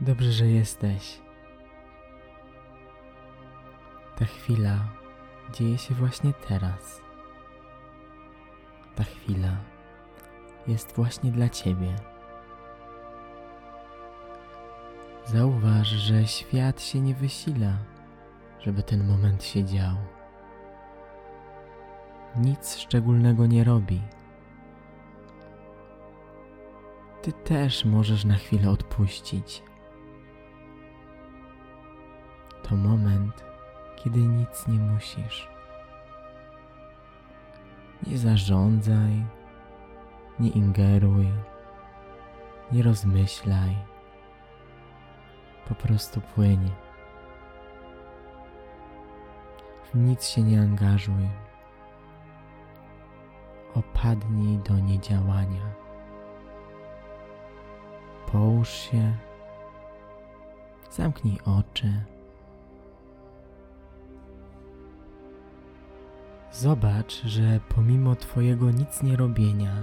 Dobrze, że jesteś. Ta chwila dzieje się właśnie teraz. Ta chwila jest właśnie dla Ciebie. Zauważ, że świat się nie wysila, żeby ten moment się dział. Nic szczególnego nie robi. Ty też możesz na chwilę odpuścić. To moment, kiedy nic nie musisz. Nie zarządzaj, nie ingeruj, nie rozmyślaj. Po prostu płyń. W nic się nie angażuj. Opadnij do niedziałania. Połóż się, zamknij oczy. Zobacz, że pomimo Twojego nic nie robienia,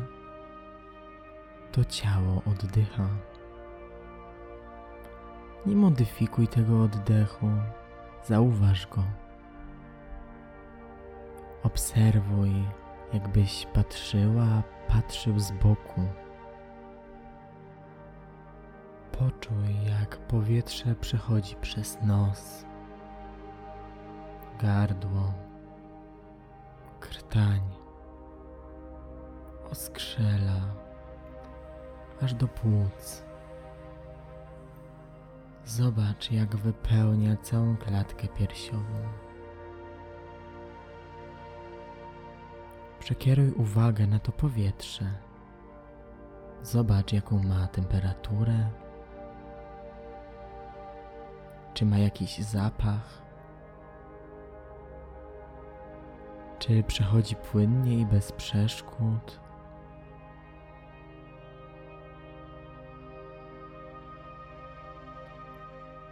to ciało oddycha. Nie modyfikuj tego oddechu, zauważ go. Obserwuj, jakbyś patrzyła, patrzył z boku. Poczuj, jak powietrze przechodzi przez nos, gardło, krtań, oskrzela, aż do płuc. Zobacz, jak wypełnia całą klatkę piersiową. Przekieruj uwagę na to powietrze. Zobacz, jaką ma temperaturę. Czy ma jakiś zapach? Czy przechodzi płynnie i bez przeszkód?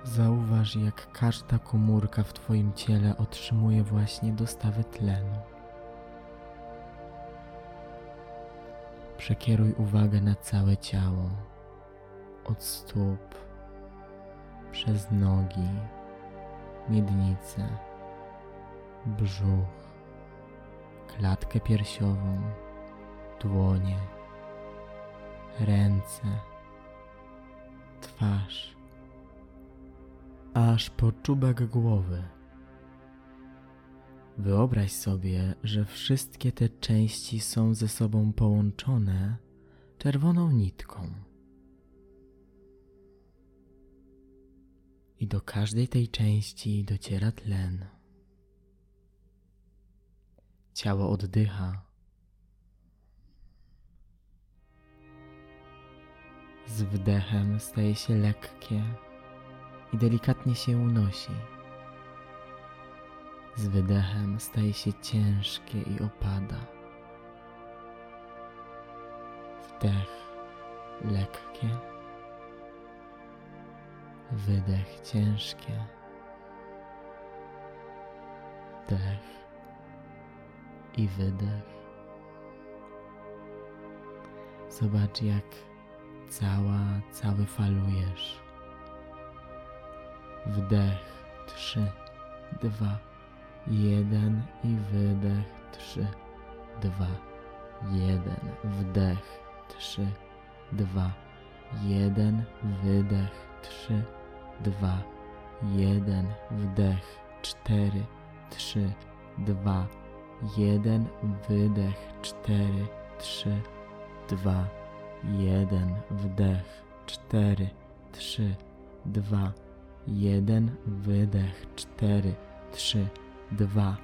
Zauważ, jak każda komórka w Twoim ciele otrzymuje właśnie dostawę tlenu. Przekieruj uwagę na całe ciało, od stóp, przez nogi, miednicę, brzuch, klatkę piersiową, dłonie, ręce, twarz, aż po czubek głowy. Wyobraź sobie, że wszystkie te części są ze sobą połączone czerwoną nitką. I do każdej tej części dociera tlen. Ciało oddycha. Z wdechem staje się lekkie i delikatnie się unosi. Z wydechem staje się ciężkie i opada. Wdech lekkie, wydech ciężkie, wdech i wydech. Zobacz, jak cała, cały falujesz. Wdech, trzy, dwa, jeden i wydech, trzy, dwa, jeden, wdech, trzy, dwa, jeden, wydech, trzy, dwa, jeden, wdech, cztery, trzy, dwa, jeden, wydech, cztery, trzy, dwa, jeden, wdech, cztery, trzy, dwa, jeden, wydech, cztery, trzy, dwa,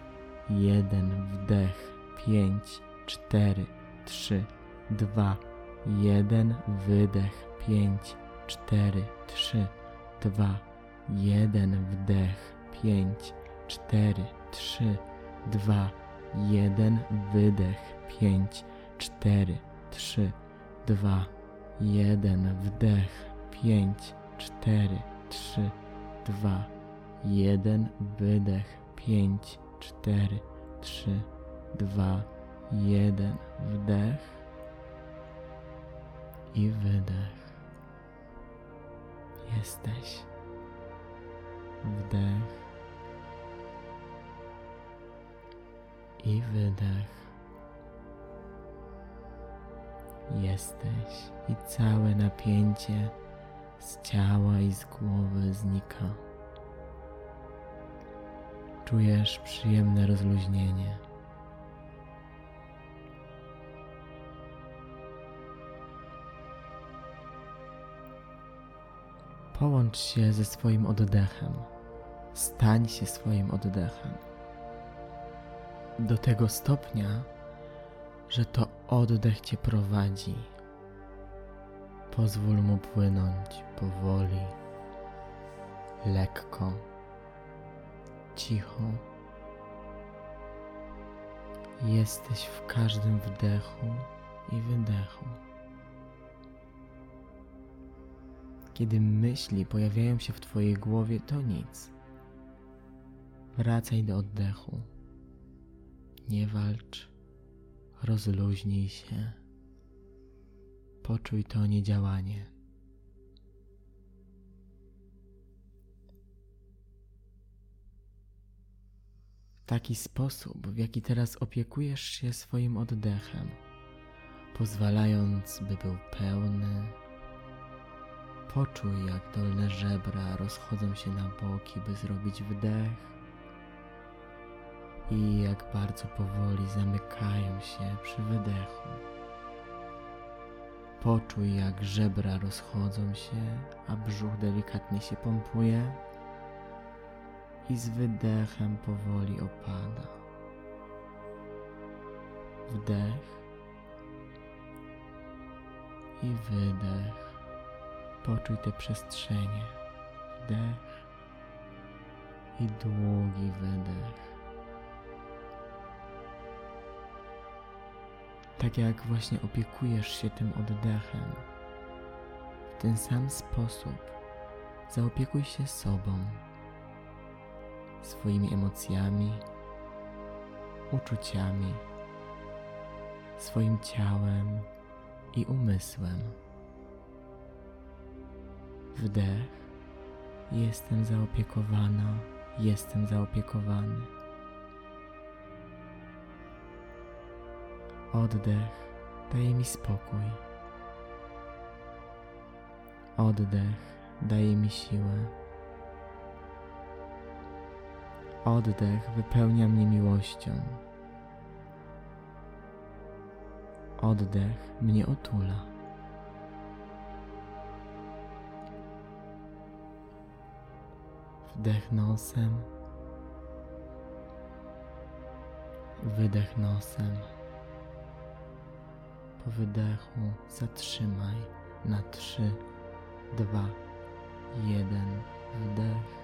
jeden, wdech, pięć, cztery, trzy, dwa, jeden, wydech, pięć, cztery, trzy, dwa, jeden, wdech, pięć, cztery, trzy, dwa, jeden, wydech, pięć, cztery, trzy, dwa, jeden, wdech, pięć, cztery, trzy, dwa, jeden, wydech, pięć, cztery, trzy, dwa, jeden, wdech i wydech. Jesteś. Wdech i wydech. Jesteś i całe napięcie z ciała i z głowy znika. Czujesz przyjemne rozluźnienie. Połącz się ze swoim oddechem. Stań się swoim oddechem. Do tego stopnia, że to oddech cię prowadzi. Pozwól mu płynąć powoli, lekko, cicho. Jesteś w każdym wdechu i wydechu. Kiedy myśli pojawiają się w Twojej głowie, to nic. Wracaj do oddechu. Nie walcz, rozluźnij się. Poczuj to niedziałanie. W taki sposób, w jaki teraz opiekujesz się swoim oddechem, pozwalając, by był pełny, Poczuj, jak dolne żebra rozchodzą się na boki, by zrobić wdech i jak bardzo powoli zamykają się przy wydechu. Poczuj, jak żebra rozchodzą się, a brzuch delikatnie się pompuje i z wydechem powoli opada. Wdech i wydech. Poczuj te przestrzenie. Wdech i długi wydech. Tak jak właśnie opiekujesz się tym oddechem, w ten sam sposób zaopiekuj się sobą, swoimi emocjami, uczuciami, swoim ciałem i umysłem. Wdech. Jestem zaopiekowana, jestem zaopiekowany. Oddech daje mi spokój. Oddech daje mi siłę. Oddech wypełnia mnie miłością. Oddech mnie otula. Wdech nosem. Wydech nosem. Po wydechu zatrzymaj na trzy, dwa, jeden. Wdech.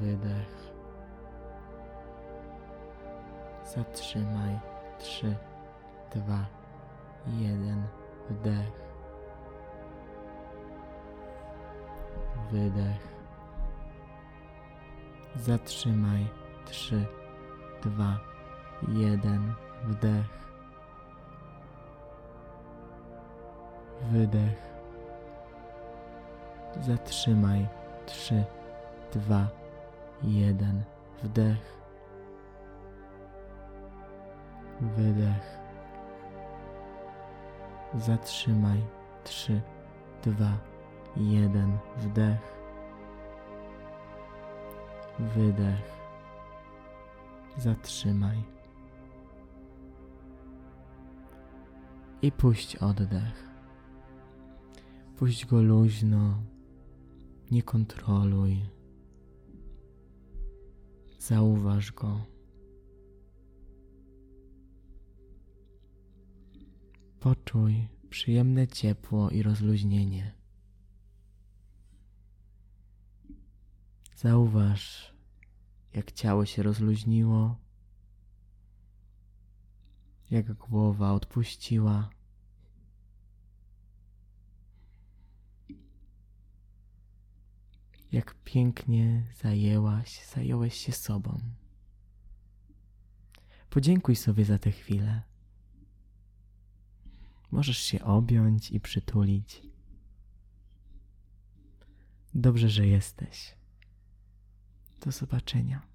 Wydech. Zatrzymaj. Trzy, dwa, jeden. Wdech. wydech. Zatrzymaj. Trzy, dwa, jeden. Wdech. Wydech. Zatrzymaj. Trzy, dwa, jeden. Wdech. Wydech. Zatrzymaj. Trzy, dwa, jeden wdech, wydech, zatrzymaj i puść oddech. Puść go luźno, nie kontroluj. Zauważ go. Poczuj przyjemne ciepło i rozluźnienie. Zauważ, jak ciało się rozluźniło, jak głowa odpuściła. Jak pięknie zajęłaś, zająłeś się sobą. Podziękuj sobie za tę chwilę. Możesz się objąć i przytulić. Dobrze, że jesteś. Do zobaczenia.